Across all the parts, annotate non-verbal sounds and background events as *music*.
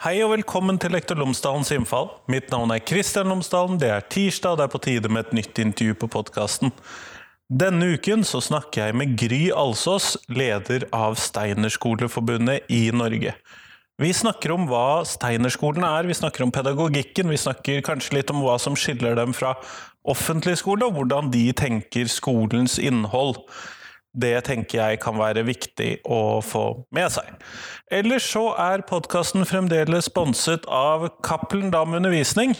Hei og velkommen til Lektor Lomsdalens innfall. Mitt navn er Kristian Lomsdalen. Det er tirsdag, og det er på tide med et nytt intervju på podkasten. Denne uken så snakker jeg med Gry Alsås, leder av Steinerskoleforbundet i Norge. Vi snakker om hva Steinerskolen er, vi snakker om pedagogikken, vi snakker kanskje litt om hva som skiller dem fra offentlig skole, og hvordan de tenker skolens innhold. Det tenker jeg kan være viktig å få med seg. Ellers så er podkasten fremdeles sponset av Cappelen Dam Undervisning.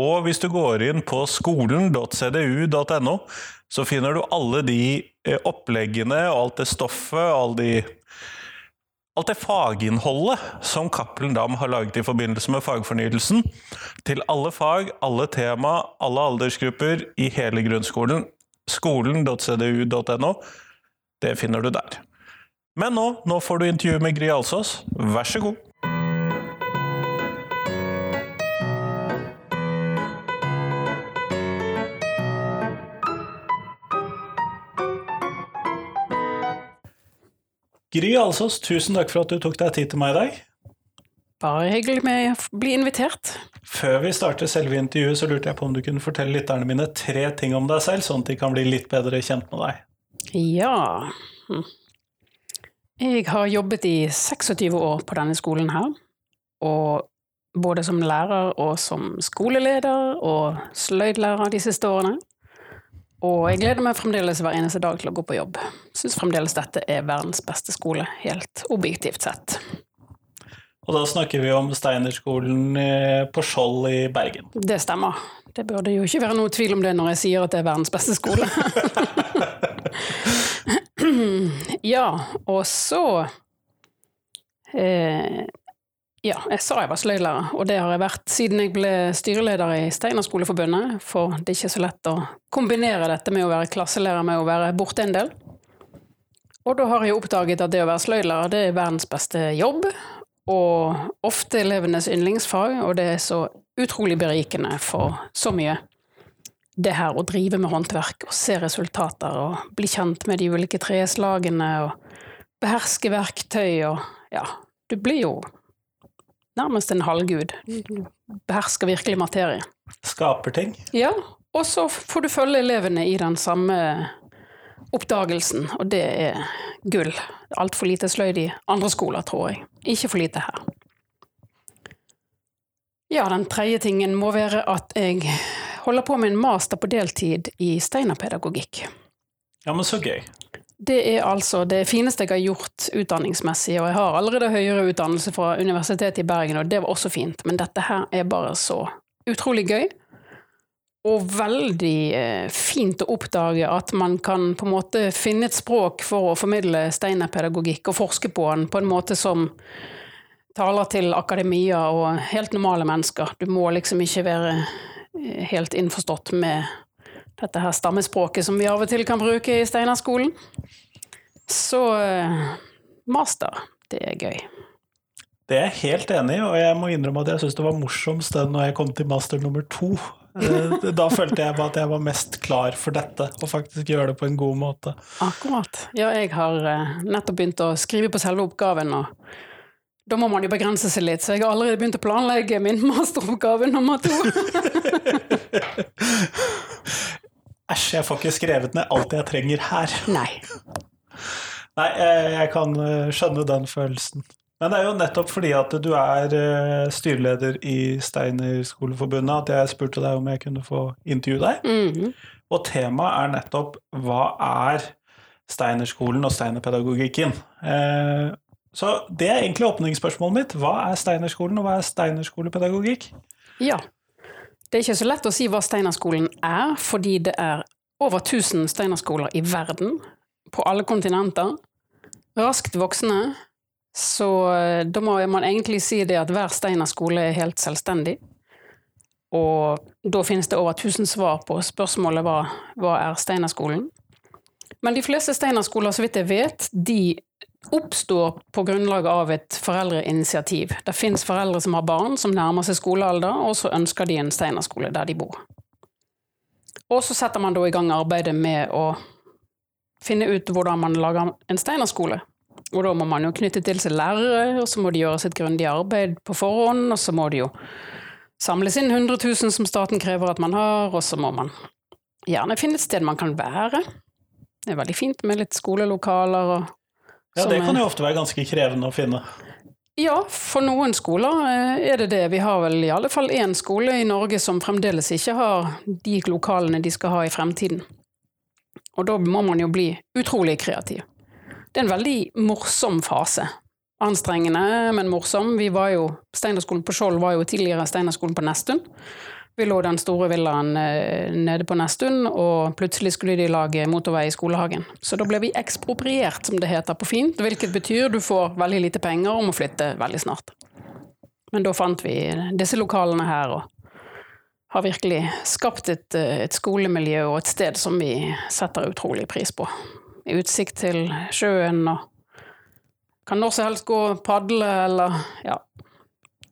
Og hvis du går inn på skolen.cdu.no, så finner du alle de eh, oppleggene og alt det stoffet og alle de alt det faginnholdet som Cappelen Dam har laget i forbindelse med fagfornyelsen, til alle fag, alle tema, alle aldersgrupper i hele grunnskolen. Skolen.cdu.no. Det finner du der. Men nå, nå får du intervju med Gry Alsås. Vær så god. Gry Alsås, tusen takk for at du tok deg tid til meg i dag. Bare hyggelig med å bli invitert. Før vi starter selve intervjuet, så lurte jeg på om du kunne fortelle lytterne mine tre ting om deg selv, sånn at de kan bli litt bedre kjent med deg. Ja. Jeg har jobbet i 26 år på denne skolen her. Og både som lærer og som skoleleder og sløydlærer de siste årene. Og jeg gleder meg fremdeles hver eneste dag til å gå på jobb. Syns fremdeles dette er verdens beste skole, helt objektivt sett. Og da snakker vi om Steinerskolen eh, på Skjold i Bergen. Det stemmer. Det burde jo ikke være noe tvil om det når jeg sier at det er verdens beste skole. *laughs* ja, og så eh, Ja, jeg sa jeg var sløydlærer, og det har jeg vært siden jeg ble styreleder i Steinerskoleforbundet, for det er ikke så lett å kombinere dette med å være klasselærer med å være borte en del. Og da har jeg oppdaget at det å være sløydlærer, det er verdens beste jobb, og ofte elevenes yndlingsfag, og det er så utrolig berikende for så mye. Det her å drive med håndverk og se resultater og bli kjent med de ulike treslagene og beherske verktøy og ja, du blir jo nærmest en halvgud. Du behersker virkelig materie. Skaper ting. Ja, og så får du følge elevene i den samme oppdagelsen, og det er gull. Altfor lite sløyd i andre skoler, tror jeg. Ikke for lite her. Ja, den tredje tingen må være at jeg holder på med en master på deltid i steinerpedagogikk. Ja, men så gøy. Det er altså det fineste jeg har gjort utdanningsmessig, og jeg har allerede høyere utdannelse fra Universitetet i Bergen, og det var også fint, men dette her er bare så utrolig gøy. Og veldig eh, fint å oppdage at man kan på en måte finne et språk for å formidle steinerpedagogikk og forske på den på en måte som taler til akademia og helt normale mennesker. Du må liksom ikke være eh, helt innforstått med dette her stammespråket som vi av og til kan bruke i Steinerskolen. Så eh, master, det er gøy. Det er jeg helt enig i, og jeg må innrømme at jeg syns det var morsomst det når jeg kom til master nummer to. Da følte jeg at jeg var mest klar for dette, og faktisk gjøre det på en god måte. Akkurat. Ja, jeg har nettopp begynt å skrive på selve oppgaven, og da må man jo begrense seg litt, så jeg har allerede begynt å planlegge min masteroppgave nummer to. *laughs* Æsj, jeg får ikke skrevet ned alt jeg trenger her. Nei. Nei, jeg kan skjønne den følelsen. Men det er jo nettopp fordi at du er styreleder i Steinerskoleforbundet at jeg spurte deg om jeg kunne få intervjue deg. Mm -hmm. Og temaet er nettopp hva er Steinerskolen og steinerpedagogikken? Så det er egentlig åpningsspørsmålet mitt. Hva er Steinerskolen, og hva er steinerskolepedagogikk? Ja. Det er ikke så lett å si hva Steinerskolen er, fordi det er over 1000 steinerskoler i verden, på alle kontinenter. Raskt voksne. Så da må man egentlig si det at hver steinerskole er helt selvstendig. Og da finnes det over 1000 svar på spørsmålet hva, hva er Steinerskolen. Men de fleste steinerskoler, så vidt jeg vet, de oppstår på grunnlag av et foreldreinitiativ. Det fins foreldre som har barn som nærmer seg skolealder, og så ønsker de en steinerskole der de bor. Og så setter man da i gang arbeidet med å finne ut hvordan man lager en steinerskole. Og da må man jo knytte til seg lærere, og så må de gjøre sitt grundige arbeid på forhånd, og så må de jo samles inn 100 000 som staten krever at man har, og så må man gjerne finne et sted man kan være. Det er veldig fint med litt skolelokaler og Ja, det kan jo ofte være ganske krevende å finne. Ja, for noen skoler eh, er det det. Vi har vel i alle fall én skole i Norge som fremdeles ikke har de lokalene de skal ha i fremtiden. Og da må man jo bli utrolig kreativ. Det er en veldig morsom fase. Anstrengende, men morsom. Vi var jo, Steinerskolen på Skjold var jo tidligere Steinerskolen på Nesttun. Vi lå den store villaen eh, nede på Nesttun, og plutselig skulle de lage motorvei i skolehagen. Så da ble vi ekspropriert, som det heter på fint, hvilket betyr du får veldig lite penger og må flytte veldig snart. Men da fant vi disse lokalene her, og har virkelig skapt et, eh, et skolemiljø og et sted som vi setter utrolig pris på. Utsikt til sjøen og kan når som helst gå og padle eller ja.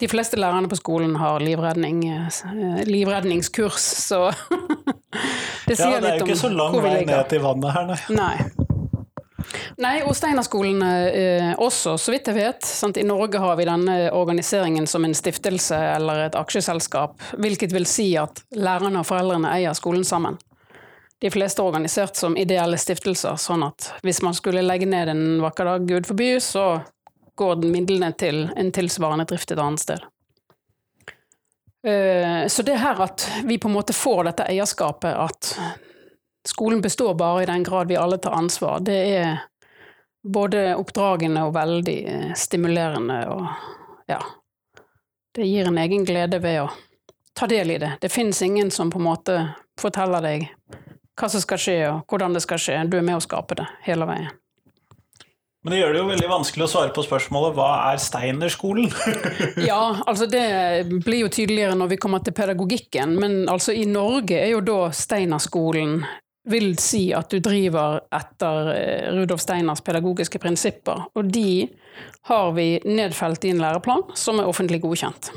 De fleste lærerne på skolen har livredning, eh, livredningskurs, så *laughs* det sier Ja, det er jo ikke så lang vei ned til vannet her, nei. Nei. Nei, og Steinerskolene eh, også, så vidt jeg vet. Sant? I Norge har vi denne organiseringen som en stiftelse eller et aksjeselskap, hvilket vil si at lærerne og foreldrene eier skolen sammen. De fleste er organisert som ideelle stiftelser, sånn at hvis man skulle legge ned en vakker dag, gud forby, så går den midlene til en tilsvarende drift et annet sted. Eh, Så det her at vi på en måte får dette eierskapet, at skolen består bare i den grad vi alle tar ansvar, det er både oppdragende og veldig eh, stimulerende og ja. Det gir en egen glede ved å ta del i det. Det finnes ingen som på en måte forteller deg hva som skal skje og hvordan det skal skje. Du er med å skape det hele veien. Men det gjør det jo veldig vanskelig å svare på spørsmålet hva er Steinerskolen? *laughs* Ja, altså det blir jo tydeligere når vi kommer til pedagogikken, men altså i Norge er jo da Steinerskolen vil si at du driver etter eh, Rudolf Steiners pedagogiske prinsipper, og de har vi nedfelt i en læreplan som er offentlig godkjent.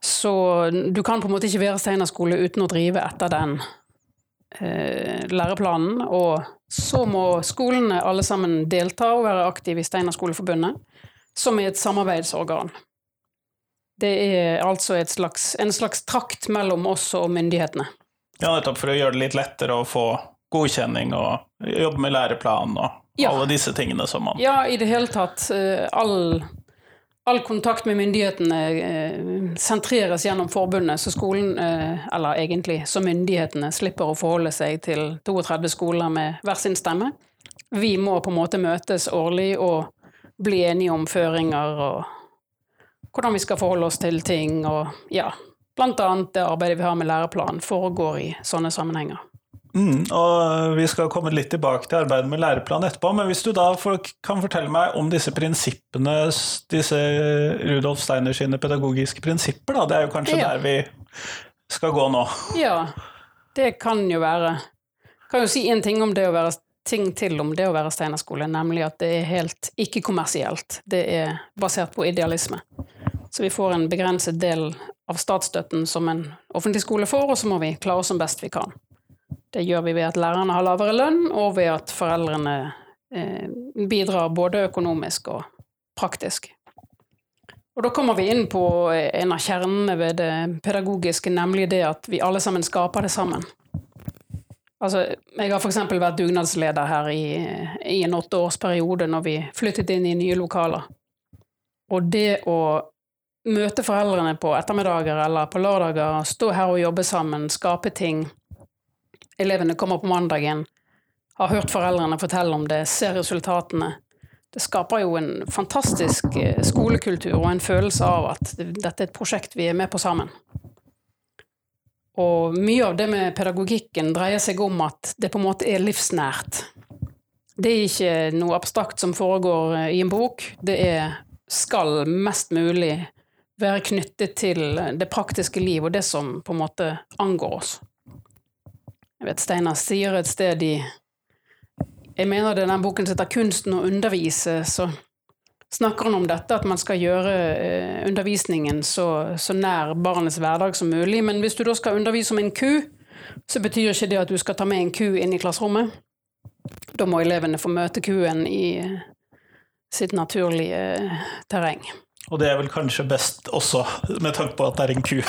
Så du kan på en måte ikke være Steinerskole uten å drive etter den læreplanen, og så må skolene alle sammen delta og være aktive i Steinerskoleforbundet, som er et samarbeidsorgan. Det er altså et slags, en slags trakt mellom oss og myndighetene. Ja, nettopp for å gjøre det litt lettere å få godkjenning og jobbe med læreplan og Ja. alle disse tingene som man Ja, i det hele tatt. eh, All, all kontakt med myndighetene eh, sentreres gjennom forbundet, så skolen, eh, eller egentlig så myndighetene, slipper å forholde seg til 32 skoler med hver sin stemme. Vi må på en måte møtes årlig og bli enige om føringer og hvordan vi skal forholde oss til ting, og ja, blant annet det arbeidet vi har med læreplan foregår i sånne sammenhenger. Mm, og vi skal komme litt tilbake til arbeidet med læreplan etterpå, men hvis du da kan fortelle meg om disse prinsippene, disse Rudolf Steiner sine pedagogiske prinsipper, da. Det er jo kanskje Ja. der vi skal gå nå. Ja, det kan jo være Kan jo si en ting om det å være ting til om det å være Steinerskole, nemlig at det er helt ikke-kommersielt. Det er basert på idealisme. Så vi får en begrenset del av statsstøtten som en offentlig skole får, og så må vi klare oss som best vi kan. Det gjør vi ved at lærerne har lavere lønn, og ved at foreldrene eh, bidrar både økonomisk og praktisk. Og da kommer vi inn på en av kjernene ved det pedagogiske, nemlig det at vi alle sammen skaper det sammen. Altså, jeg har f.eks. vært dugnadsleder her i, i en åtteårsperiode når vi flyttet inn i nye lokaler. Og det å møte foreldrene på ettermiddager eller på lørdager, stå her og jobbe sammen, skape ting Elevene kommer på mandagen, har hørt foreldrene fortelle om det, ser resultatene. Det skaper jo en fantastisk eh, skolekultur og en følelse av at dette er et prosjekt vi er med på sammen. Og mye av det med pedagogikken dreier seg om at det på en måte er livsnært. Det er ikke noe abstrakt som foregår eh, i en bok. Det er, skal mest mulig være knyttet til det praktiske liv og det som på en måte angår oss. Jeg vet Steinar sier et sted i Jeg mener det er den boken som heter 'Kunsten å undervise', så snakker han om dette, at man skal gjøre eh, undervisningen så, så nær barnets hverdag som mulig. Men hvis du da skal undervise om en ku, så betyr ikke det at du skal ta med en ku inn i klasserommet. Da må elevene få møte kuen i sitt naturlige eh, terreng. Og det er vel kanskje best også med tanke på at det er en ku. *laughs*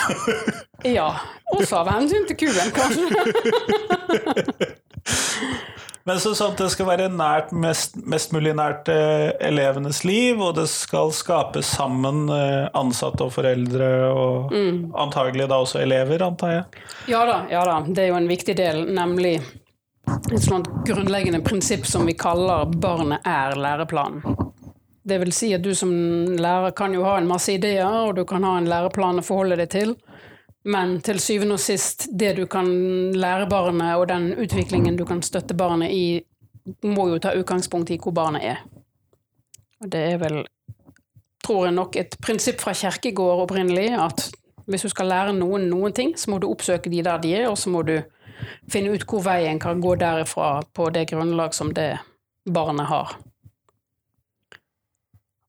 Ja, også av hensyn til kuen, kanskje. *laughs* Men så sånn at det skal være nært, mest, mest mulig nært eh, elevenes liv, og det skal skapes sammen eh, ansatte og foreldre, og antagelig da også elever, antar jeg. Ja da, ja da, det er jo en viktig del, nemlig et sånt grunnleggende prinsipp som vi kaller 'barnet er læreplanen'. Det vil si at du som lærer kan jo ha en masse ideer, og du kan ha en læreplan å forholde deg til, men til syvende og sist, det du kan lære barnet, og den utviklingen du kan støtte barnet i, må jo ta utgangspunkt i hvor barnet er. Og det er vel, tror jeg nok, et prinsipp fra Kjerkegård opprinnelig, at hvis du skal lære noen noen ting, så må du oppsøke de der de er, og så må du finne ut hvor veien kan gå derifra på det grunnlag som det barnet har.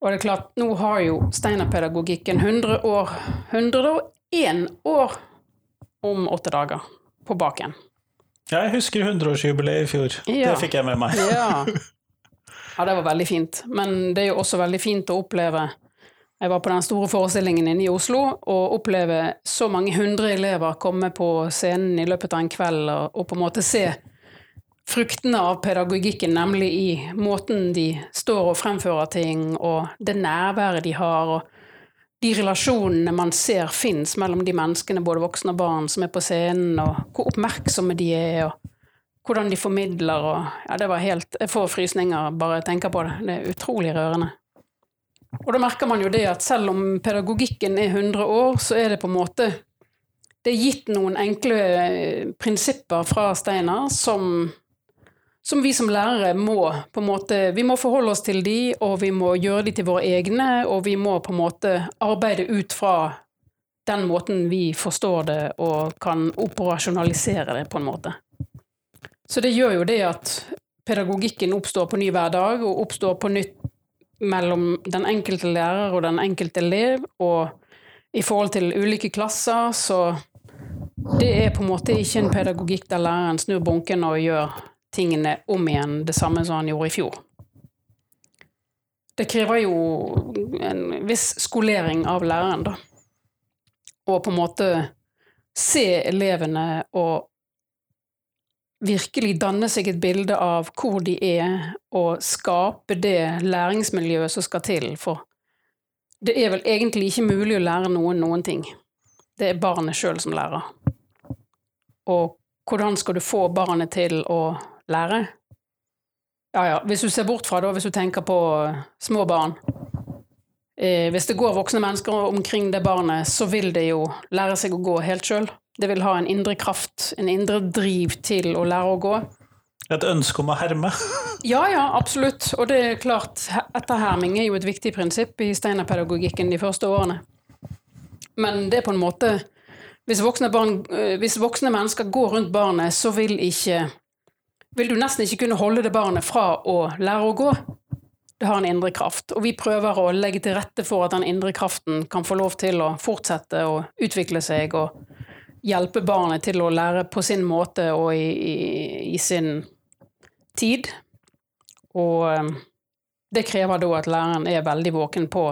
Og det er klart, nå har jo steinerpedagogikken 100 år, 101 år om åtte dager på baken. Ja, jeg husker 100-årsjubileet i fjor. Ja. Det fikk jeg med meg. Ja. *laughs* ja, det var veldig fint. Men det er jo også veldig fint å oppleve Jeg var på den store forestillingen inne i Oslo, og oppleve så mange hundre elever komme på scenen i løpet av en kveld og, og på en måte se fruktene av pedagogikken, nemlig i måten de står og fremfører ting, og det nærværet de har, og de relasjonene man ser fins mellom de menneskene, både voksne og barn, som er på scenen, og hvor oppmerksomme de er, og hvordan de formidler, og ja, det var helt Jeg får frysninger bare jeg tenker på det. Det er utrolig rørende. Og da merker man jo det at selv om pedagogikken er 100 år, så er det på en måte Det er gitt noen enkle eh, prinsipper fra Steinar som som vi som lærere må på en måte, vi må forholde oss til de, og vi må gjøre de til våre egne, og vi må på en måte arbeide ut fra den måten vi forstår det og kan operasjonalisere det på en måte. Så det gjør jo det at pedagogikken oppstår på ny hver dag, og oppstår på nytt mellom den enkelte lærer og den enkelte elev, og i forhold til ulike klasser, så det er på en måte ikke en pedagogikk der læreren snur bunken og gjør tingene om igjen det samme som han gjorde i fjor. Det krever jo en viss skolering av læreren, da. Og på en måte se elevene og virkelig danne seg et bilde av hvor de er, og skape det læringsmiljøet som skal til. For det er vel egentlig ikke mulig å lære noen noen ting. Det er barnet sjøl som lærer. Og hvordan skal du få barnet til å lære? Ja ja, hvis du ser bort fra det, hvis du tenker på små barn eh, Hvis det går voksne mennesker omkring det barnet, så vil det jo lære seg å gå helt sjøl. Det vil ha en indre kraft, en indre driv til å lære å gå. Et ønske om å herme. *laughs* Ja, ja, absolutt. Og det er klart, etterherming er jo et viktig prinsipp i steinerpedagogikken de første årene. Men det er på en måte Hvis voksne, barn, eh, hvis voksne mennesker går rundt barnet, så vil ikke Vil du nesten ikke kunne holde det barnet fra å lære å gå. Det har en indre kraft, og vi prøver å legge til rette for at den indre kraften kan få lov til å fortsette å utvikle seg og hjelpe barnet til å lære på sin måte og i, i, i sin tid. Og um, det krever da at læreren er veldig våken på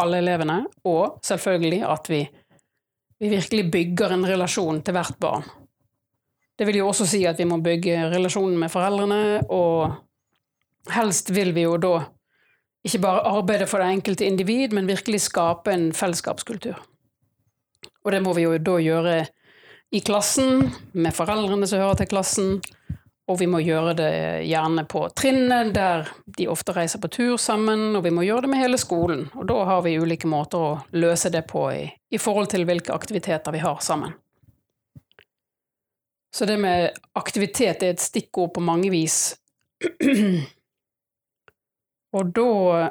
alle elevene, og selvfølgelig at vi, vi virkelig bygger en relasjon til hvert barn. Det vil jo også si at vi må bygge relasjonen med foreldrene, og helst vil vi jo da ikke bare arbeide for det enkelte individ, men virkelig skape en fellesskapskultur. Og det må vi jo da gjøre i klassen, med foreldrene som hører til klassen, og vi må gjøre det gjerne på trinnet, der de ofte reiser på tur sammen, og vi må gjøre det med hele skolen. Og da har vi ulike måter å løse det på i, i forhold til hvilke aktiviteter vi har sammen. Så det med aktivitet er et stikkord på mange vis. *clears throat* og da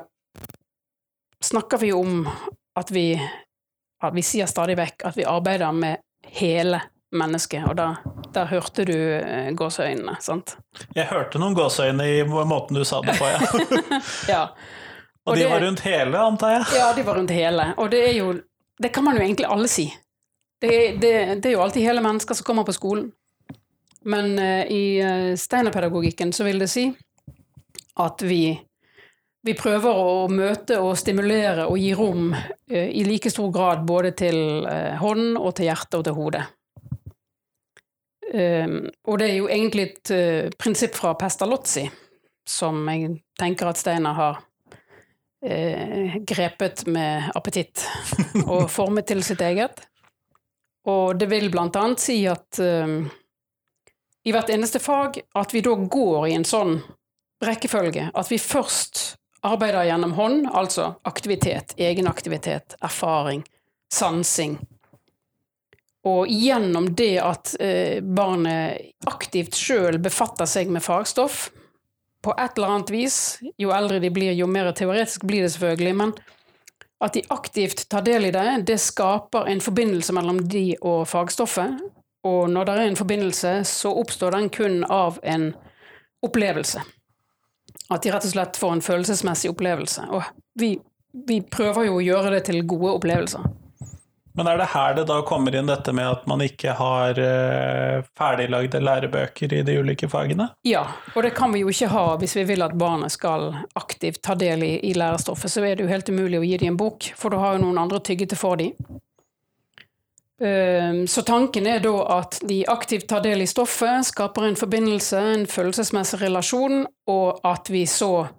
snakker vi om at vi, at vi sier stadig vekk at vi arbeider med hele mennesket, og da, der hørte du eh, gåseøynene, sant? Jeg hørte noen gåseøyne i måten du sa det på, ja. *laughs* Ja. *laughs* Og, de var rundt hele, antar jeg? Ja, de var rundt hele. Og det er jo Det kan man jo egentlig alle si. Det, det, det er jo alltid hele mennesker som kommer på skolen. Men uh, i uh, steinerpedagogikken så vil det si at vi vi prøver å møte og stimulere og gi rom eh, i like stor grad både til eh, hånd og til hjerte og til hode. Um, og det er jo egentlig et prinsipp fra Pestalozzi som jeg tenker at Steinar har grepet med appetitt *laughs* og formet til sitt eget. Og det vil blant annet si at um, i hvert eneste fag at vi da går i en sånn rekkefølge at vi først arbeider gjennom hånd, altså aktivitet, egenaktivitet, erfaring, sansing. Og gjennom det at eh, barnet aktivt sjøl befatter seg med fagstoff, på et eller annet vis, jo eldre de blir, jo mer teoretisk blir det selvfølgelig, men at de aktivt tar del i det, det skaper en forbindelse mellom de og fagstoffet. Og når det er en forbindelse, så oppstår den kun av en opplevelse. At de rett og slett får en følelsesmessig opplevelse. Og vi, vi prøver jo å gjøre det til gode opplevelser. Men er det her det da kommer inn dette med at man ikke har uh, ferdiglagde lærebøker i de ulike fagene? Ja, og det kan vi jo ikke ha hvis vi vil at barnet skal aktivt ta del i, i lærestoffet. Så er det jo helt umulig å gi dem en bok, for du har jo noen andre tygget det for dem. Ehm, så tanken er da at de aktivt tar del i stoffet, skaper en forbindelse, en følelsesmessig relasjon, og at vi så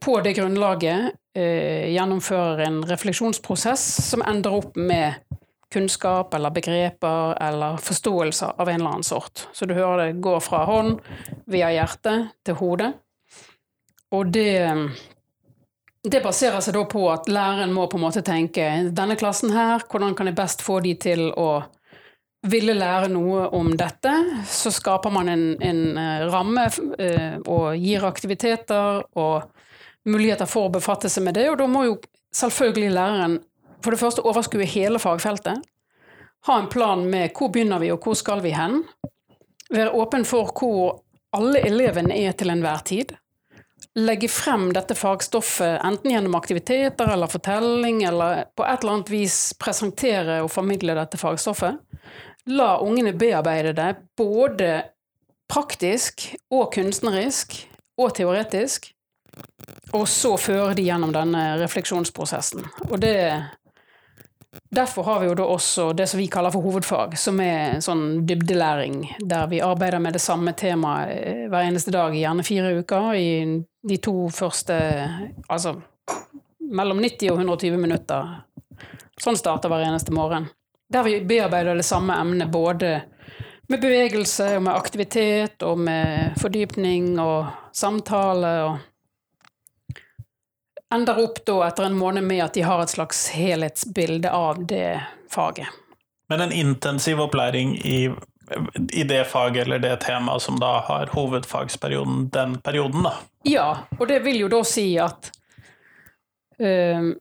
på det grunnlaget eh, gjennomfører en refleksjonsprosess som ender opp med kunnskap eller begreper eller forståelser av en eller annen sort. Så du hører det går fra hånd via hjertet til hodet. Og det det baserer seg da på at læreren må på en måte tenke denne klassen her, hvordan kan jeg best få de til å ville lære noe om dette? Så skaper man en, en eh, ramme eh, og gir aktiviteter og muligheter for å befatte seg med det, og da må jo selvfølgelig læreren for det første overskue hele fagfeltet. Ha en plan med hvor begynner vi og hvor skal vi hen. Være åpen for hvor alle elevene er til enhver tid legge frem dette fagstoffet enten gjennom aktiviteter eller fortelling, eller på et eller annet vis presentere og formidle dette fagstoffet. La ungene bearbeide det både praktisk og kunstnerisk og teoretisk. Og så føre de gjennom denne refleksjonsprosessen. Og det Derfor har vi jo da også det som vi kaller for hovedfag, som er sånn dybdelæring, der vi arbeider med det samme temaet eh, hver eneste dag, gjerne fire uker, i de to første Altså mellom 90 og 120 minutter. Sånn starter hver eneste morgen. Der vi bearbeider det samme emnet både med bevegelse og med aktivitet og med fordypning og samtale og ender opp da etter en måned med at de har et slags helhetsbilde av det faget. Men en intensiv opplæring i, i det faget eller det temaet som da har hovedfagsperioden, den perioden, da? Ja, og det vil jo da si at uh,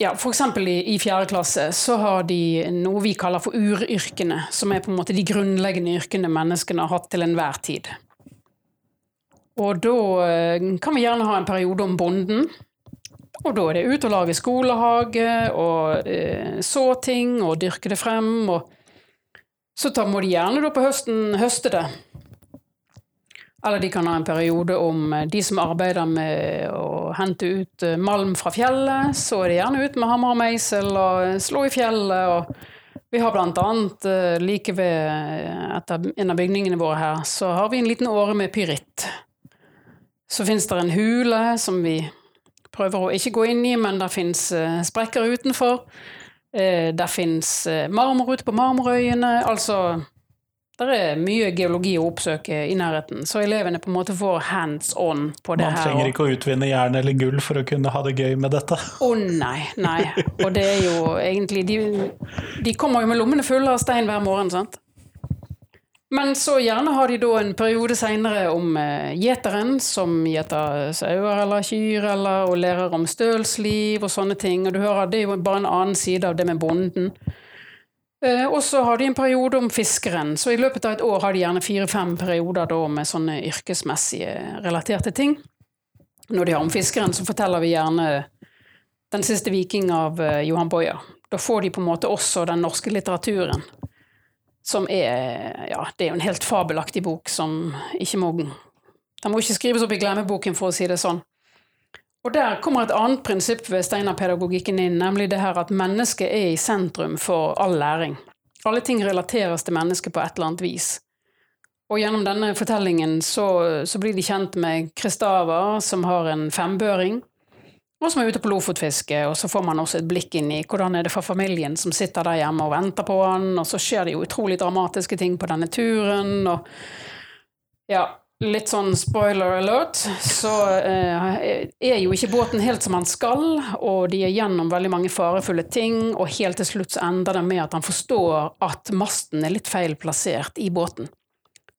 ja, for eksempel i, i fjerde klasse så har de noe vi kaller for uryrkene, som er på en måte de grunnleggende yrkene menneskene har hatt til enhver tid. Og da uh, kan vi gjerne ha en periode om bonden, og da er det ut og lage skolehage og uh, så ting og dyrke det frem. Og så tar, må de gjerne da på høsten høste det. Eller de kan ha en periode om eh, de som arbeider med å hente ut eh, malm fra fjellet. Så er det gjerne ut med hammer og meisel og eh, slå i fjellet. og vi har annet like ved etter en av bygningene våre her, så har vi en liten åre med pyritt. Så fins det en hule som vi prøver å ikke gå inn i, men det fins sprekker utenfor. Eh, det fins eh, marmor ute på Marmorøyene. Altså det er mye geologi å oppsøke i nærheten, så elevene på en måte får hands on på det her. Man trenger ikke å utvinne jern eller gull for å kunne ha det gøy med dette. Å oh, nei, nei. Og det er jo egentlig de, de kommer jo med lommene fulle av stein hver morgen, sant. Men så gjerne har de da en periode seinere om eh, gjeteren, som gjeter sauer eller kyr, eller og lærer om stølsliv og sånne ting. Og du hører, det er jo bare en annen side av det med bonden. Eh, og så har de en periode om fiskeren, så i løpet av et år har de gjerne fire-fem perioder da med sånne yrkesmessige relaterte ting. Når de har om fiskeren, så forteller vi gjerne Den siste viking av eh, Johan Bojer. Da får de på en måte også den norske litteraturen. Som er Ja, det er jo en helt fabelaktig bok som ikke må Den må ikke skrives opp i glemmeboken, for å si det sånn. Og der kommer et annet prinsipp ved Steinar-pedagogikken inn, nemlig det her at mennesket er i sentrum for all læring. Alle ting relateres til mennesket på et eller annet vis. Og gjennom denne fortellingen så, så blir de kjent med Kristava, som har en fembøring, og som er ute på lofotfiske, og så får man også et blikk inn i hvordan er det for familien som sitter der hjemme og venter på han, og så skjer det jo utrolig dramatiske ting på denne turen, og ja, litt sånn spoiler alert, så eh, er jo ikke båten helt som han skal, og de er gjennom veldig mange farefulle ting, og helt til slutt så ender det med at han forstår at masten er litt feil plassert i båten.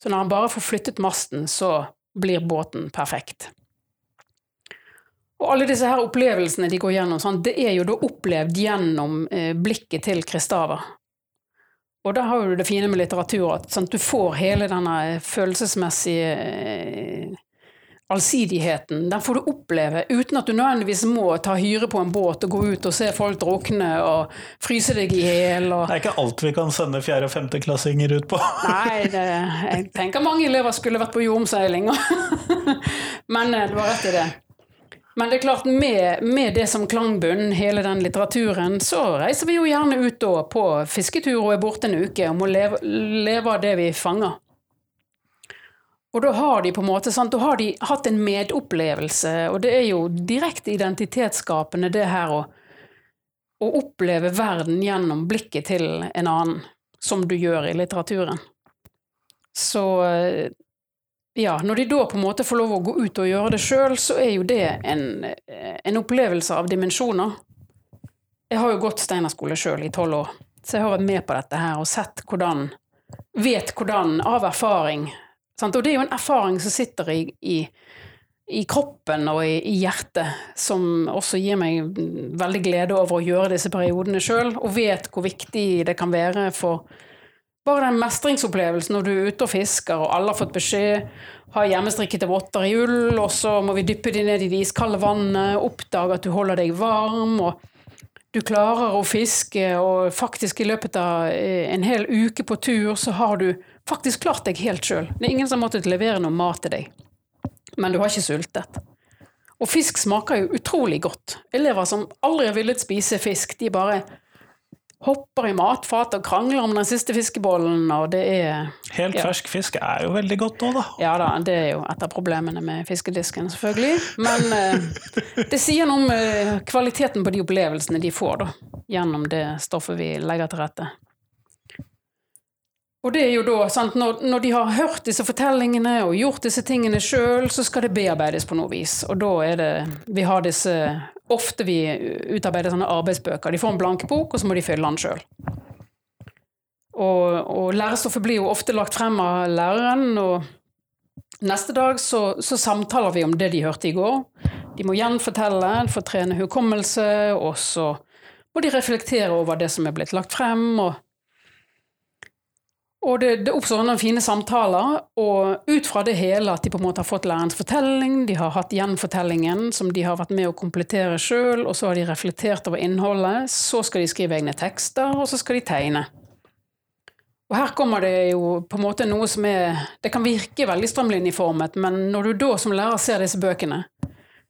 Så når han bare får flyttet masten, så blir båten perfekt. Og alle disse her opplevelsene de går gjennom, sånn, det er jo da opplevd gjennom eh, blikket til Kristava. Og da har du det fine med litteratur, at sånn, du får hele denne følelsesmessige eh, allsidigheten. Den får du oppleve uten at du nødvendigvis må ta hyre på en båt og gå ut og se folk drukne og fryse deg i hjel. Og... Det er ikke alt vi kan sende fjerde- og femteklassinger ut på. *laughs* Nei, det, jeg tenker mange elever skulle vært på jordomseiling. *laughs* Men eh, du har rett i det. Men det er klart, med, med, det som klangbunn, hele den litteraturen, så reiser vi jo gjerne ut da på fisketur og er borte en uke og må leve, av det vi fanger. Og da har de på en måte, sant, da har de hatt en medopplevelse, og det er jo direkte identitetsskapende det her å, å oppleve verden gjennom blikket til en annen, som du gjør i litteraturen. Så ja, når de da på en måte får lov å gå ut og gjøre det sjøl, så er jo det en, en opplevelse av dimensjoner. Jeg har jo gått Steinerskole sjøl i tolv år, så jeg har vært med på dette her og sett hvordan Vet hvordan, av erfaring. Sant? Og det er jo en erfaring som sitter i, i, i kroppen og i, i, hjertet, som også gir meg veldig glede over å gjøre disse periodene sjøl, og vet hvor viktig det kan være for bare den mestringsopplevelsen når du er ute og fisker, og alle har fått beskjed har hjemmestrikkete votter i ull, og så må vi dyppe de ned i det iskalde vannet, oppdage at du holder deg varm, og du klarer å fiske, og faktisk i løpet av eh, en hel uke på tur, så har du faktisk klart deg helt sjøl. Det er ingen som har måttet levere noe mat til deg. Men du har ikke sultet. Og fisk smaker jo utrolig godt. Elever som aldri har villet spise fisk, de bare hopper i matfatet og krangler om den siste fiskebollen, og det er Helt ja. fersk fisk er jo veldig godt òg, da. Ja da, det er jo et av problemene med fiskedisken, selvfølgelig. Men eh, det sier noe om eh, kvaliteten på de opplevelsene de får, da, gjennom det stoffet vi legger til rette. Og det er jo da, sant, når, når, de har hørt disse fortellingene og gjort disse tingene sjøl, så skal det bearbeides på noe vis. Og da er det Vi har disse Ofte vi utarbeider sånne arbeidsbøker. De får en blank bok, og så må de fylle den sjøl. Og, og, lærestoffet blir jo ofte lagt frem av læreren, og neste dag så, så samtaler vi om det de hørte i går. De må gjenfortelle, få trene hukommelse, og så må de reflektere over det som er blitt lagt frem. og og det, det, oppstår noen fine samtaler, og ut fra det hele at de på en måte har fått lærerens fortelling, de har hatt gjenfortellingen som de har vært med å komplettere sjøl, og så har de reflektert over innholdet, så skal de skrive egne tekster, og så skal de tegne. Og her kommer det jo på en måte noe som er Det kan virke veldig strømlinjeformet, men når du da som lærer ser disse bøkene,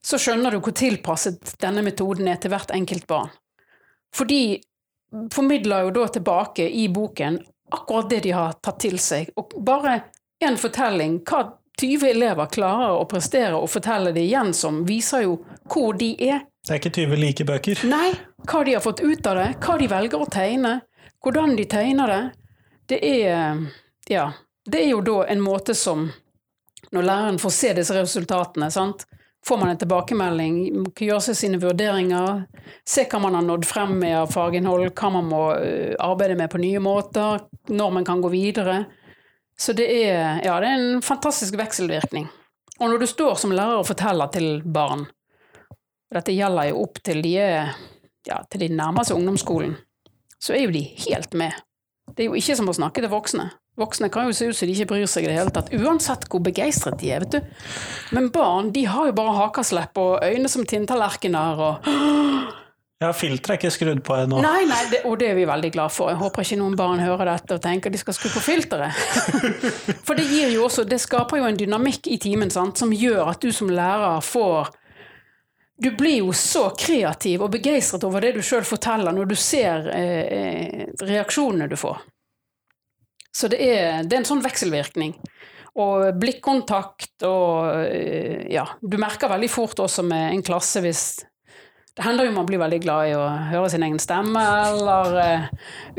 så skjønner du hvor tilpasset denne metoden er til hvert enkelt barn. For de formidler jo da tilbake i boken akkurat det de har tatt til seg. Og bare en fortelling, hva 20 elever klarer å prestere og fortelle det igjen som, viser jo hvor de er. Det er ikke 20 like bøker? Nei. Hva de har fått ut av det, hva de velger å tegne, hvordan de tegner det. Det er Ja. Det er jo da en måte som Når læreren får se disse resultatene, sant får man en tilbakemelding, gjøre seg sine vurderinger, se hva man har nådd frem med av faginnhold, hva man må øh, arbeide med på nye måter, når man kan gå videre. Så det er, ja, det er en fantastisk vekselvirkning. Og når du står som lærer og forteller til barn, dette gjelder jo opp til de ja, til de nærmer ungdomsskolen, så er jo de helt med. Det er jo ikke som å snakke til voksne. Voksne kan jo se ut som de ikke bryr seg i det hele tatt, uansett hvor begeistret de er. vet du. Men barn de har jo bare hakaslepp og øyne som tinntallerkener og *gasps* Ja, filteret er ikke skrudd på ennå. Nei, nei, det, og det er vi veldig glad for. Jeg håper ikke noen barn hører dette og tenker de skal skru på filteret. *laughs* For det gir jo også, det skaper jo en dynamikk i timen sant, som gjør at du som lærer får du blir jo så kreativ og begeistret over det du sjøl forteller, når du ser eh, reaksjonene du får. Så det er, det er, en sånn vekselvirkning. Og blikkontakt og eh, Ja, du merker veldig fort også med en klasse hvis Det hender jo man blir veldig glad i å høre sin egen stemme eller eh,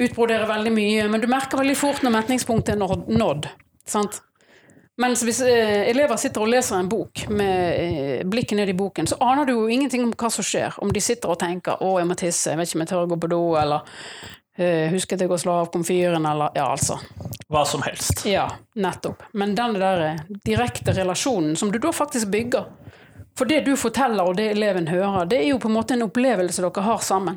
utbrodere veldig mye, men du merker veldig fort når metningspunktet er nådd. Sant? Mens hvis eh, elever sitter og leser en bok med eh, blikket ned i boken, så aner du jo ingenting om hva som skjer. Om de sitter og tenker 'å, jeg må tisse, jeg vet ikke om jeg tør å gå på do', eller 'husket jeg å slå av komfyren', eller ja, altså. Hva som helst. Ja, nettopp. Men den der direkte relasjonen som du da faktisk bygger For det du forteller og det eleven hører, det er jo på en måte en opplevelse dere har sammen.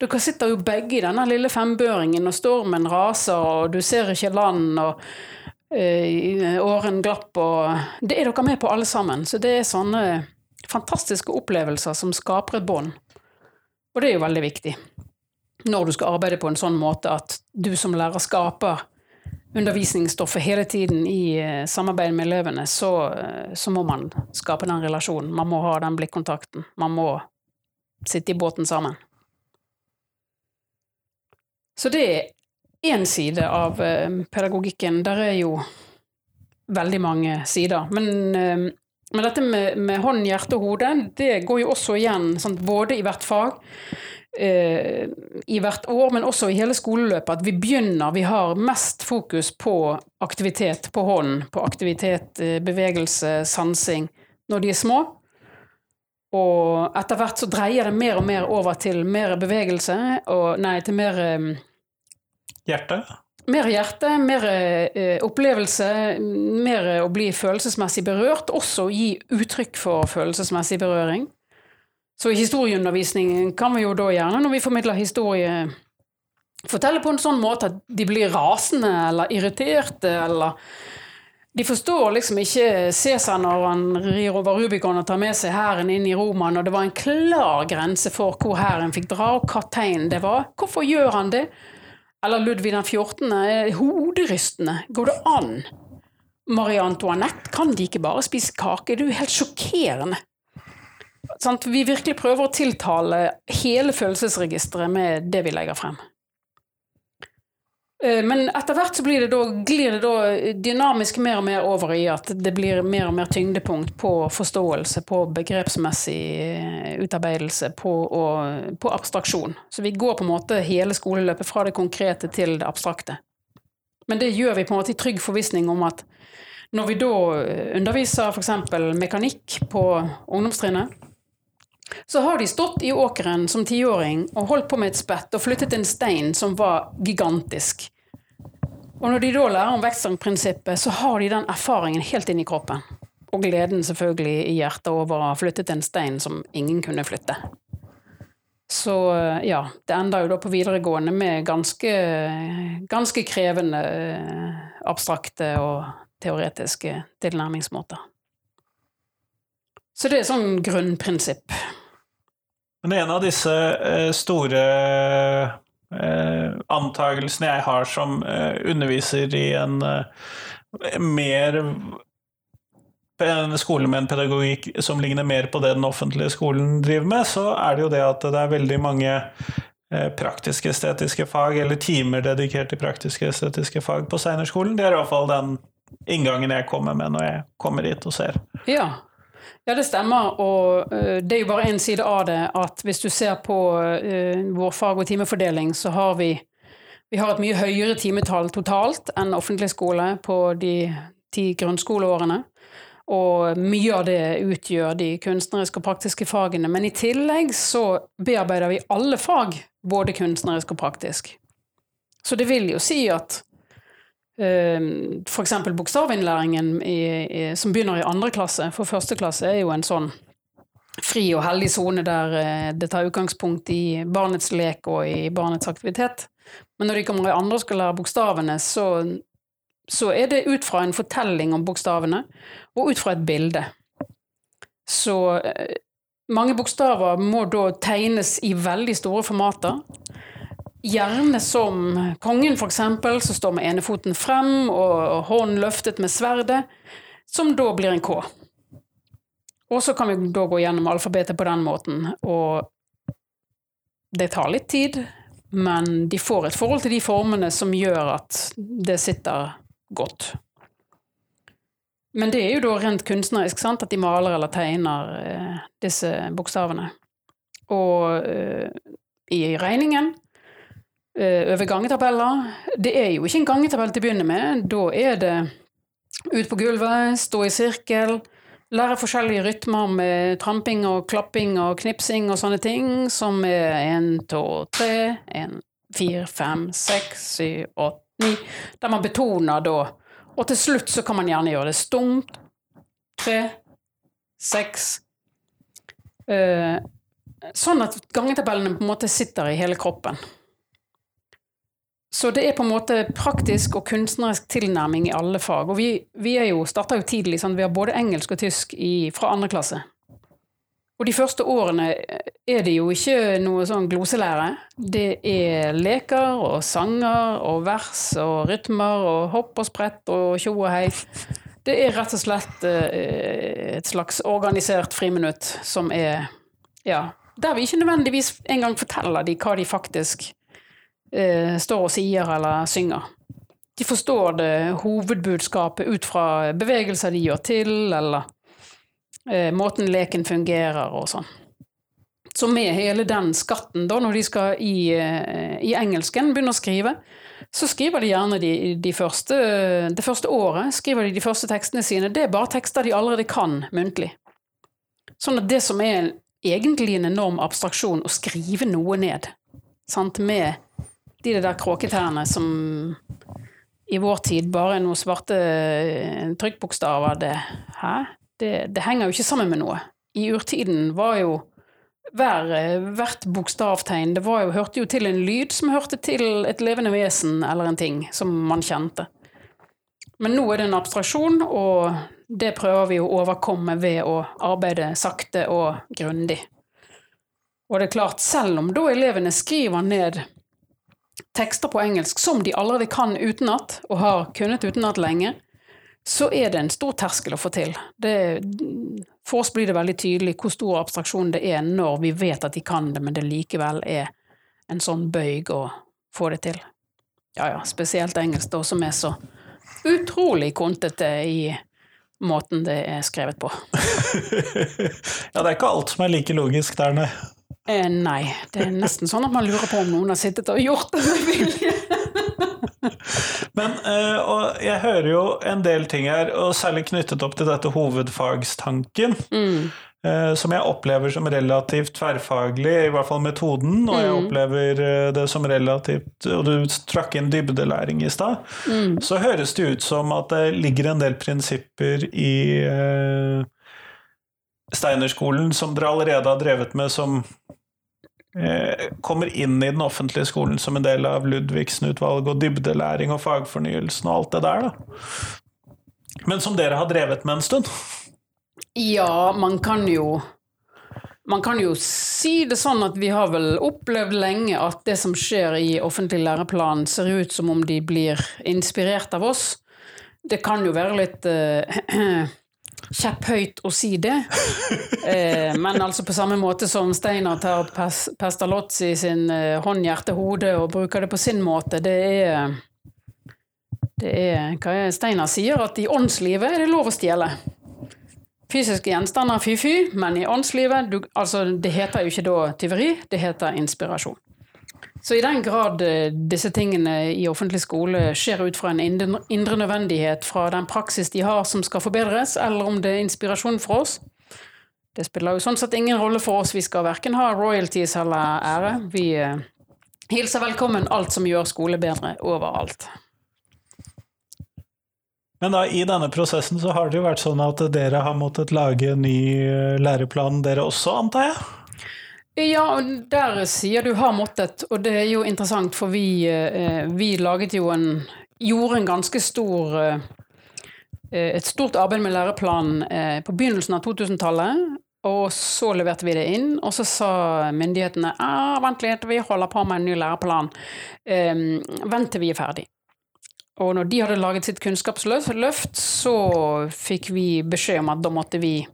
Dere sitter jo begge i denne lille fembøringen, og stormen raser, og du ser ikke land, og Eh, åren glapp, og det er dere med på alle sammen. Så det er sånne fantastiske opplevelser som skaper et bånd. Og det er jo veldig viktig når du skal arbeide på en sånn måte at du som lærer skaper undervisningsstoffet hele tiden i eh, samarbeid med elevene, så, eh, så, må man skape den relasjonen. Man må ha den blikkontakten. Man må sitte i båten sammen. Så det er én side av eh, pedagogikken. Der er jo veldig mange sider. Men, men dette med, med, hånd, hjerte og hode, det går jo også igjen sant? både i hvert fag, i hvert år, men også i hele skoleløpet. At vi begynner, vi har mest fokus på aktivitet på hånden. På aktivitet, bevegelse, sansing når de er små. Og etter hvert så dreier det mer og mer over til mer bevegelse, og nei, til mer Hjerte? Mer hjerte, mer eh, opplevelse, mer å bli følelsesmessig berørt. Også gi uttrykk for følelsesmessig berøring. Så historieundervisningen kan vi jo da gjerne, når vi formidler historie, fortelle på en sånn måte at de blir rasende eller irriterte, eller de forstår liksom ikke Cæsar når han rir over Rubicon og tar med seg hæren inn i Roma, når det var en klar grense for hvor hæren fikk dra, og hva tegn det var. Hvorfor gjør han det? Eller Ludvig den 14. er hoderystende. Går det an? Marie Antoinette, kan de ikke bare spise kake? Det er jo helt sjokkerende. Sånn, vi virkelig prøver å tiltale hele følelsesregisteret med det vi legger frem. Eh, men etter hvert så det da, glir det da dynamisk mer og mer over i at det blir mer og mer tyngdepunkt på forståelse, på begrepsmessig eh, utarbeidelse, på, og, på abstraksjon. Så vi går på en måte hele skoleløpet fra det konkrete til det abstrakte. Men det gjør vi på en måte i trygg forvissning om at når vi da underviser f.eks. mekanikk på ungdomstrinnet, så har de stått i åkeren som tiåring og holdt på med et spett og flyttet en stein som var gigantisk. Og når de da lærer om vektstangprinsippet, så har de den erfaringen helt inn i kroppen. Og gleden selvfølgelig i hjertet over å ha flyttet en stein som ingen kunne flytte. Så ja, det ender jo da på videregående med ganske, ganske krevende eh, abstrakte og teoretiske tilnærmingsmåter. Så det er sånn grunnprinsipp. Men en av disse eh, store antakelsene antagelsene jeg har som eh, underviser i en mer en skole med en pedagogikk som ligner mer på det den offentlige skolen driver med, så er det jo det at det er veldig mange praktiske estetiske fag, eller timer dedikert til praktiske estetiske fag på Steinerskolen. Det er i hvert fall den inngangen jeg kommer med når jeg kommer hit og ser. Ja, ja, det stemmer. Og uh, det er jo bare én side av det at hvis du ser på uh, vår fag- og timefordeling, så har vi, vi har et mye høyere timetall totalt enn offentlig skole på de ti grunnskoleårene. Og mye av det utgjør de kunstneriske og praktiske fagene. Men i tillegg så bearbeider vi alle fag, både kunstnerisk og praktisk. Så det vil jo si at F.eks. bokstavinnlæringen som begynner i andre klasse, for første klasse er jo en sånn fri og heldig sone der eh, det tar utgangspunkt i barnets lek og i barnets aktivitet. Men når de kommer i andre og skal lære bokstavene, så, så er det ut fra en fortelling om bokstavene, og ut fra et bilde. Så eh, mange bokstaver må da tegnes i veldig store formater. Gjerne som kongen, eksempel, som står med ene foten frem og hånden løftet med sverdet, som da blir en K. Og så kan vi da gå gjennom alfabetet på den måten, og det tar litt tid, men de får et forhold til de formene som gjør at det sitter godt. Men det er jo da rent kunstnerisk, sant, at de maler eller tegner eh, disse bokstavene. Og eh, i regningen, over gangetabeller Det er jo ikke en gangetabell til å begynne med. Da er det ut på gulvet, stå i sirkel, lære forskjellige rytmer med tramping og klapping og knipsing og sånne ting, som er én, to, tre, én, fire, fem, seks, syv, åtte, ni Der man betoner da og til slutt så kan man gjerne gjøre det stumt. Tre, seks uh, Sånn at gangetabellene på en måte sitter i hele kroppen. Så det er på en måte praktisk og kunstnerisk tilnærming i alle fag. Og vi, vi er jo, starta jo tidlig, sånn, vi har både engelsk og tysk i, fra andre klasse. Og de første årene er det jo ikke noe sånn gloselære. Det er leker og sanger og vers og rytmer og hopp og sprett og tjo og hei. Det er rett og slett eh, et slags organisert friminutt som er ja, der vi ikke nødvendigvis engang forteller de hva de faktisk eh, står og sier eller synger. De forstår det hovedbudskapet ut fra bevegelser de gjør til, eller eh, måten leken fungerer og sånn. Så med hele den skatten, da, når de skal i, eh, i engelsken begynne å skrive, så skriver de gjerne de, de første, det første året skriver de de første tekstene sine. Det er bare tekster de allerede kan muntlig. Sånn at det som er egentlig en enorm abstraksjon, å skrive noe ned, sant? med de der kråketærne som i vår tid bare er noen svarte eh, trykkbokstaver, det det, det, henger jo ikke sammen med noe. I urtiden var jo hver, hvert bokstavtegn det jo, hørte jo til en lyd som hørte til et levende vesen eller en ting som man kjente. Men nå er det en abstraksjon, og det prøver vi å overkomme ved å arbeide sakte og grundig. Og det er klart, selv om da elevene skriver ned tekster på engelsk som de allerede kan utenat, og har kunnet utenat lenge, så er det en stor terskel å få til. Det, for oss blir det veldig tydelig hvor stor abstraksjon det er når vi vet at de kan det, men det likevel er en sånn bøyg å få det til. Ja ja, spesielt engelsk, da, som er så utrolig kontete i måten det er skrevet på. *laughs* ja, det er ikke alt som er like logisk der, nei. Eh, nei, det er nesten sånn at man lurer på om noen har sittet og gjort det med vilje. *laughs* Men uh, og jeg hører jo en del ting her, og særlig knyttet opp til dette hovedfagstanken. Mm. Uh, som jeg opplever som relativt tverrfaglig, i hvert fall metoden. Og jeg mm. opplever uh, det som relativt Og du trakk inn dybdelæring i stad. Mm. Så høres det ut som at det ligger en del prinsipper i Steinerskolen som dere allerede har drevet med, som Eh, kommer inn i den offentlige skolen som en del av Ludvigsen-utvalget og dybdelæring og fagfornyelsen og alt det der, da. Men som dere har drevet med en stund? Ja, man kan jo man kan jo si det sånn at vi har vel opplevd lenge at det som skjer i offentlig læreplan, ser ut som om de blir inspirert av oss. Det kan jo være litt uh, *clears throat* kjepphøyt å si det. *laughs* Eh, men altså på samme måte som Steinar tar Pestalozzi sin eh, hånd, hjerte, hode og bruker det på sin måte, det er Det er hva Steinar sier, at i åndslivet er det lov å stjele. Fysiske gjenstander fy-fy, men i åndslivet du, altså, Det heter jo ikke da tyveri, det heter inspirasjon. Så i den grad eh, disse tingene i offentlig skole skjer ut fra en indre nødvendighet fra den praksis de har som skal forbedres, eller om det er inspirasjon for oss, det spiller jo sånn sett ingen rolle for oss. Vi skal verken ha royalties eller ære. Vi eh, hilser velkommen alt som gjør skole bedre, overalt. Men da, i denne prosessen så har det jo vært sånn at dere har måttet lage en ny eh, læreplan, dere også, antar jeg? Ja, og der sier du 'har måttet', og det er jo interessant, for vi, eh, vi laget jo en Gjorde en ganske stor eh, Et stort arbeid med læreplanen eh, på begynnelsen av 2000-tallet. Og så leverte vi det inn, og så sa myndighetene ah, vent litt, vi holder på med en ny læreplan. vent til vi er ferdig. Og når de hadde laget sitt kunnskapsløft, så fikk vi beskjed om at da måtte vi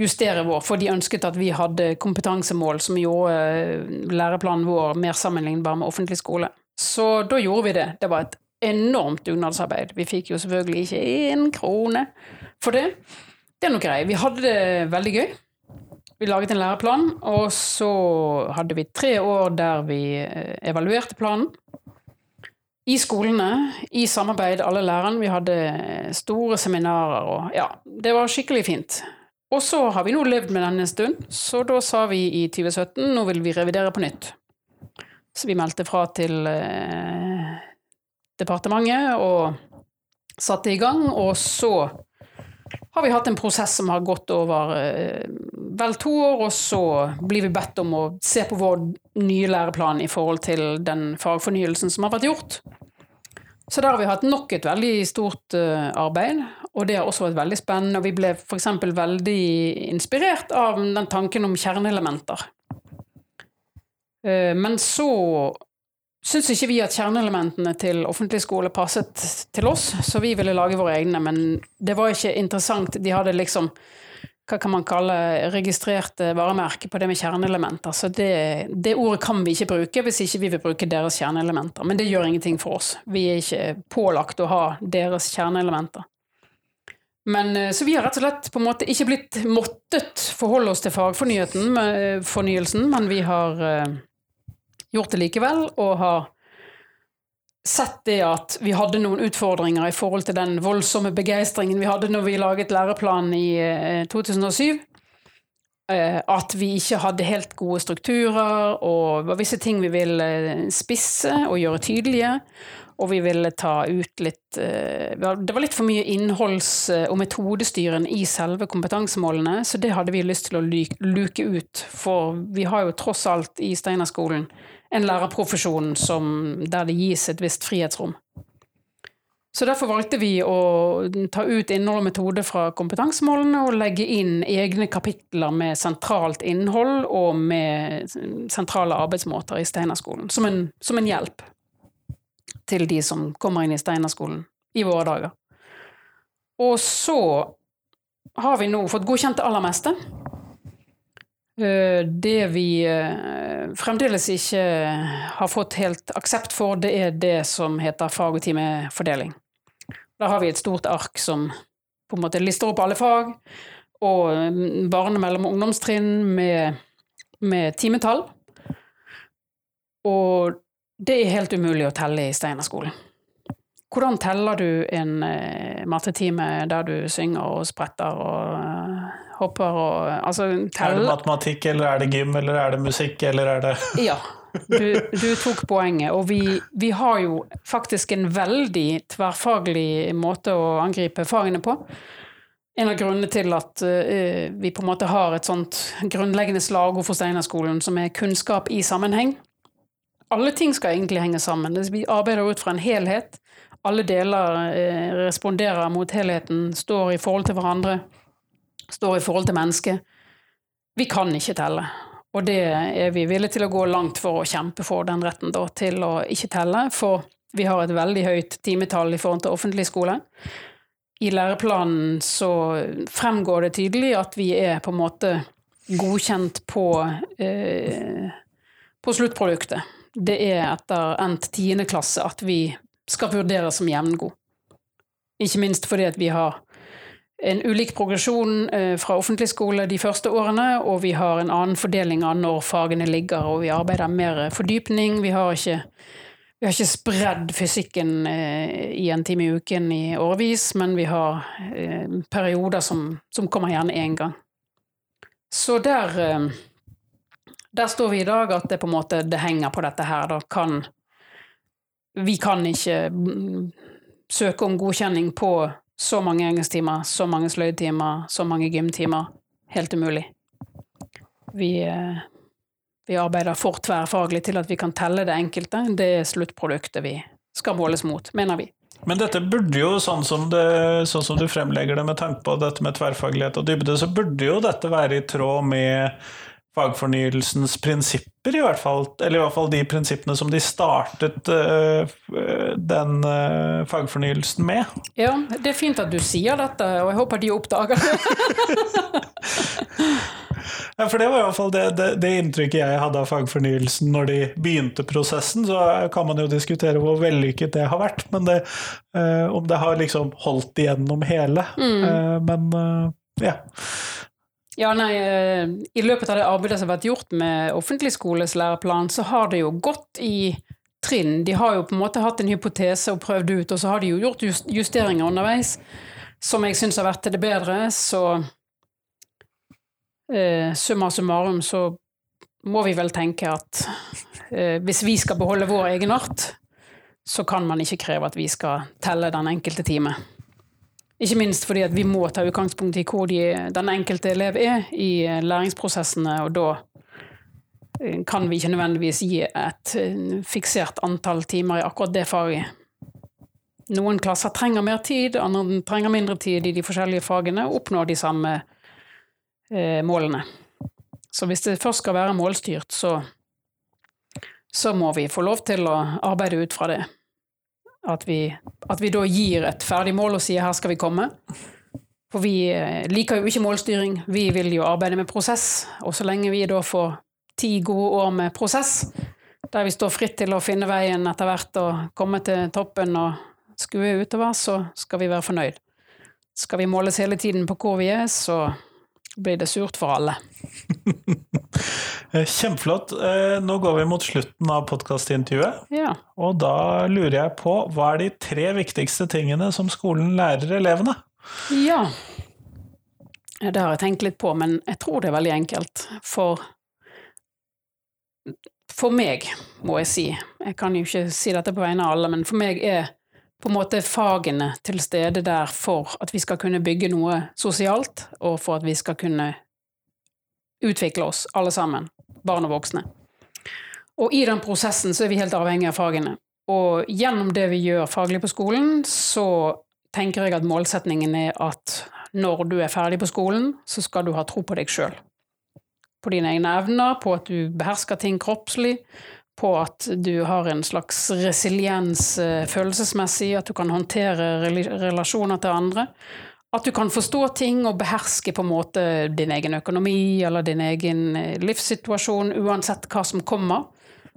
justere vår, for de ønsket at vi hadde kompetansemål som gjorde eh, læreplanen vår mer sammenlignbar med offentlig skole. Så da gjorde vi det. Det var et enormt dugnadsarbeid. Vi fikk jo selvfølgelig ikke én krone for det. Det er nå greit. Vi hadde det veldig gøy. Vi laget en læreplan, og så hadde vi tre år der vi eh, evaluerte planen. I skolene, i samarbeid, alle lærerne. Vi hadde store seminarer og Ja, det var skikkelig fint. Og så har vi nå levd med denne en stund, så da sa vi i 2017 nå vil vi revidere på nytt. Så vi meldte fra til eh, departementet og satte i gang, og så har vi hatt en prosess som har gått over eh, vel to år, og så blir vi bedt om å se på vår nye læreplan i forhold til den fagfornyelsen som har vært gjort. Så der har vi hatt nok et veldig stort eh, arbeid, og det har også vært veldig spennende. Og vi ble f.eks. veldig inspirert av den tanken om kjerneelementer. Uh, men så syns ikke vi at kjerneelementene til offentlig skole passet til oss, så vi ville lage våre egne, men det var ikke interessant. De hadde liksom hva kan man kalle registrerte varemerker på det med kjerneelementer. Så det, det, ordet kan vi ikke bruke hvis ikke vi vil bruke deres kjerneelementer. Men det gjør ingenting for oss. Vi er ikke pålagt å ha deres kjerneelementer. Men, eh, så vi har rett og slett på en måte ikke blitt måttet forholde oss til fagfornyelsen, eh, men vi har uh, gjort det likevel, og har sett det at vi hadde noen utfordringer i forhold til den voldsomme begeistringen vi hadde når vi laget læreplanen i 2007. Eh, eh, at vi ikke hadde helt gode strukturer, og visse ting vi ville spisse og gjøre tydelige. Og vi ville ta ut litt eh, Det var litt for mye innholds- og metodestyren i selve kompetansemålene, så det hadde vi lyst til å luke ut. For vi har jo tross alt i Steinerskolen en lærerprofesjon som, der det gis et visst frihetsrom. Så derfor valgte vi å ta ut innhold og metode fra kompetansemålene og legge inn egne kapitler med sentralt innhold og med sentrale arbeidsmåter i Steinerskolen, som som en hjelp til de som kommer inn i Steinerskolen i våre dager. Og så har vi nå fått godkjent det aller meste. Eh, det vi eh, fremdeles ikke har fått helt aksept for, det er det som heter fag- og timefordeling. Da har vi et stort ark som på en måte lister opp alle fag, og mm, barne-, mellom- og ungdomstrinn med, med timetall. Og det er helt umulig å telle i Steinerskolen. Hvordan teller du en eh, mattetime der du synger og spretter og hopper og altså, teller Er det matematikk, eller er det gym, eller er det musikk, eller er det *laughs* Ja. Du, du, tok poenget. Og vi, vi, har jo faktisk en veldig tverrfaglig måte å angripe fagene på. En av grunnene til at uh, vi på en måte har et sånt grunnleggende slagord for Steinerskolen som er kunnskap i sammenheng. Alle ting skal egentlig henge sammen. Vi arbeider ut fra en helhet. Alle deler uh, responderer mot helheten, står i forhold til hverandre står i forhold til mennesket. Vi kan ikke telle. Og det er vi villige til å gå langt for å kjempe for den retten da, til å ikke telle, for vi har et veldig høyt timetall i forhold til offentlig skole. I læreplanen så fremgår det tydelig at vi er på en måte godkjent på, eh, på sluttproduktet. Det er etter endt tiende klasse at vi skal vurderes som jevngod. Ikke minst fordi at vi har en ulik progresjon eh, fra offentlig skole de første årene, og vi har en annen fordeling av når fagene ligger, og vi arbeider mer fordypning. Vi har ikke, vi ikke spredd fysikken eh, i en time i uken i årevis, men vi har eh, perioder som, som kommer gjerne én gang. Så der, der står vi i dag, at det på en måte det henger på dette her. Da kan Vi kan ikke mm, søke om godkjenning på så mange engelsktimer, så mange sløydtimer, så mange gymtimer. Helt umulig. Vi, eh, vi arbeider for tverrfaglig til at vi kan telle det enkelte. Det er sluttproduktet vi skal måles mot, mener vi. Men dette burde jo, sånn som, det, sånn som, du fremlegger det med tanke på dette med tverrfaglighet og dybde, så burde jo dette være i tråd med fagfornyelsens prinsipper, i hvert fall. Eller i hvert fall de prinsippene som de startet uh, den uh, fagfornyelsen med. Ja, det er fint at du sier dette, og jeg håper de oppdager det. *laughs* ja, for det var i hvert fall det, det, det, inntrykket jeg hadde av fagfornyelsen når de begynte prosessen. Så kan man jo diskutere hvor vellykket det har vært, men det, uh, om det har liksom holdt igjennom hele. Mm. men ja. Ja, nei, eh, I løpet av det arbeidet som har vært gjort med offentlig skoles læreplan, så har det jo gått i trinn. De har jo på en måte hatt en hypotese og prøvd ut, og så har de jo gjort justeringer underveis som jeg syns har vært til det bedre. Så eh, summa summarum så må vi vel tenke at eh, hvis vi skal beholde vår egenart, så kan man ikke kreve at vi skal telle den enkelte time. Ikke minst fordi vi må ta utgangspunkt i hvor de, den enkelte elev er i eh, læringsprosessene, og da eh, kan vi ikke nødvendigvis gi et eh, fiksert antall timer i akkurat det faget. Noen klasser trenger mer tid, andre trenger mindre tid i de forskjellige fagene, og oppnår de samme eh, målene. Så hvis det først skal være målstyrt, så, så må vi få lov til å arbeide ut fra det. At vi, at vi da gir et ferdig mål og sier 'her skal vi komme'. For vi eh, liker jo ikke målstyring, vi vil jo arbeide med prosess. Og så lenge vi da får ti gode år med prosess, der vi står fritt til å finne veien etter hvert og komme til toppen og skue utover, så skal vi være fornøyd. Skal vi måles hele tiden på hvor vi er, så blir det surt for alle. *laughs* Kjempeflott. Eh, nå går vi mot slutten av podkastintervjuet. Ja. Og da lurer jeg på, hva er de tre viktigste tingene som skolen lærer elevene? Ja, det har jeg tenkt litt på, men jeg tror det er veldig enkelt. For for meg, må jeg si, jeg kan jo ikke si dette på vegne av alle, men for meg er på en måte fagene til stede der for at vi skal kunne bygge noe sosialt, og for at vi skal kunne utvikle oss, alle sammen, barn og voksne. Og i den prosessen så er vi helt avhengig av fagene. Og gjennom det vi gjør faglig på skolen, så tenker jeg at målsetningen er at når du er ferdig på skolen, så skal du ha tro på deg sjøl. På dine egne evner, på at du behersker ting kroppslig, på at du har en slags resiliens eh, følelsesmessig, at du kan håndtere relasjoner til andre. At du kan forstå ting og beherske på en måte din egen økonomi eller din egen eh, livssituasjon, uansett hva som kommer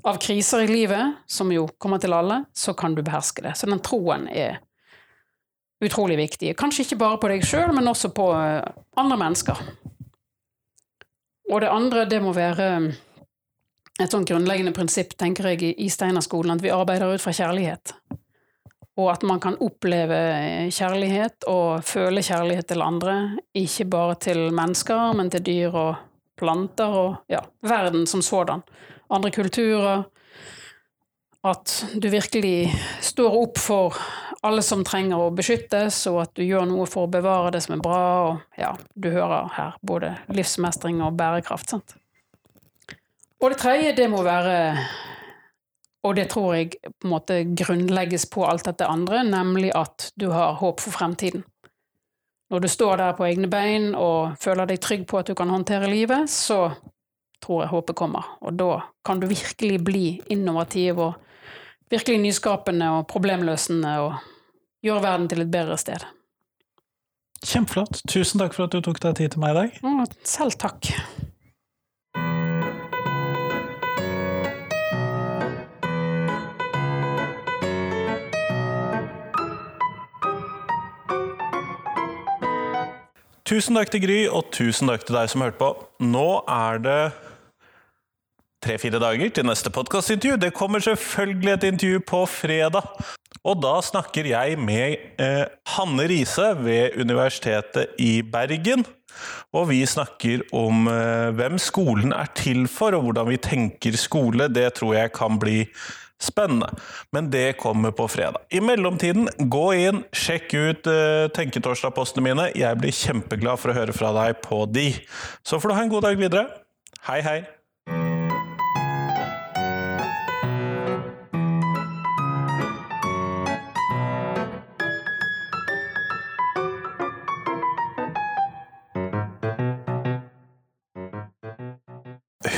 av kriser i livet, som jo kommer til alle, så kan du beherske det. Så den troen er utrolig viktig. Kanskje ikke bare på deg sjøl, men også på eh, andre mennesker. Og det andre, det må være et sånn grunnleggende prinsipp, tenker jeg, i Steinerskolen, at vi arbeider ut fra kjærlighet. Og at man kan oppleve kjærlighet og føle kjærlighet til andre, ikke bare til mennesker, men til dyr og planter og ja, verden som sådan. Andre kulturer. At du virkelig står opp for alle som trenger å beskyttes, og at du gjør noe for å bevare det som er bra. Og ja, du hører her både livsmestring og bærekraft. sant? Og det tredje, det må være Og det tror jeg på en måte grunnlegges på alt dette andre, nemlig at du har håp for fremtiden. Når du står der på egne bein og føler deg trygg på at du kan håndtere livet, så tror jeg håpet kommer. Og da kan du virkelig bli innovativ og virkelig nyskapende og problemløsende og gjøre verden til et bedre sted. Kjempeflott. Tusen takk for at du tok deg tid til meg i dag. Selv takk. Tusen takk til Gry, og tusen takk til deg som hørte på. Nå er det tre-fire dager til neste podkastintervju. Det kommer selvfølgelig et intervju på fredag. Og da snakker jeg med eh, Hanne Riise ved Universitetet i Bergen. Og vi snakker om eh, hvem skolen er til for, og hvordan vi tenker skole. Det tror jeg kan bli Spennende. Men det kommer på fredag. I mellomtiden, gå inn, sjekk ut uh, Tenketorsdag-postene mine. Jeg blir kjempeglad for å høre fra deg på de. Så får du ha en god dag videre. Hei, hei.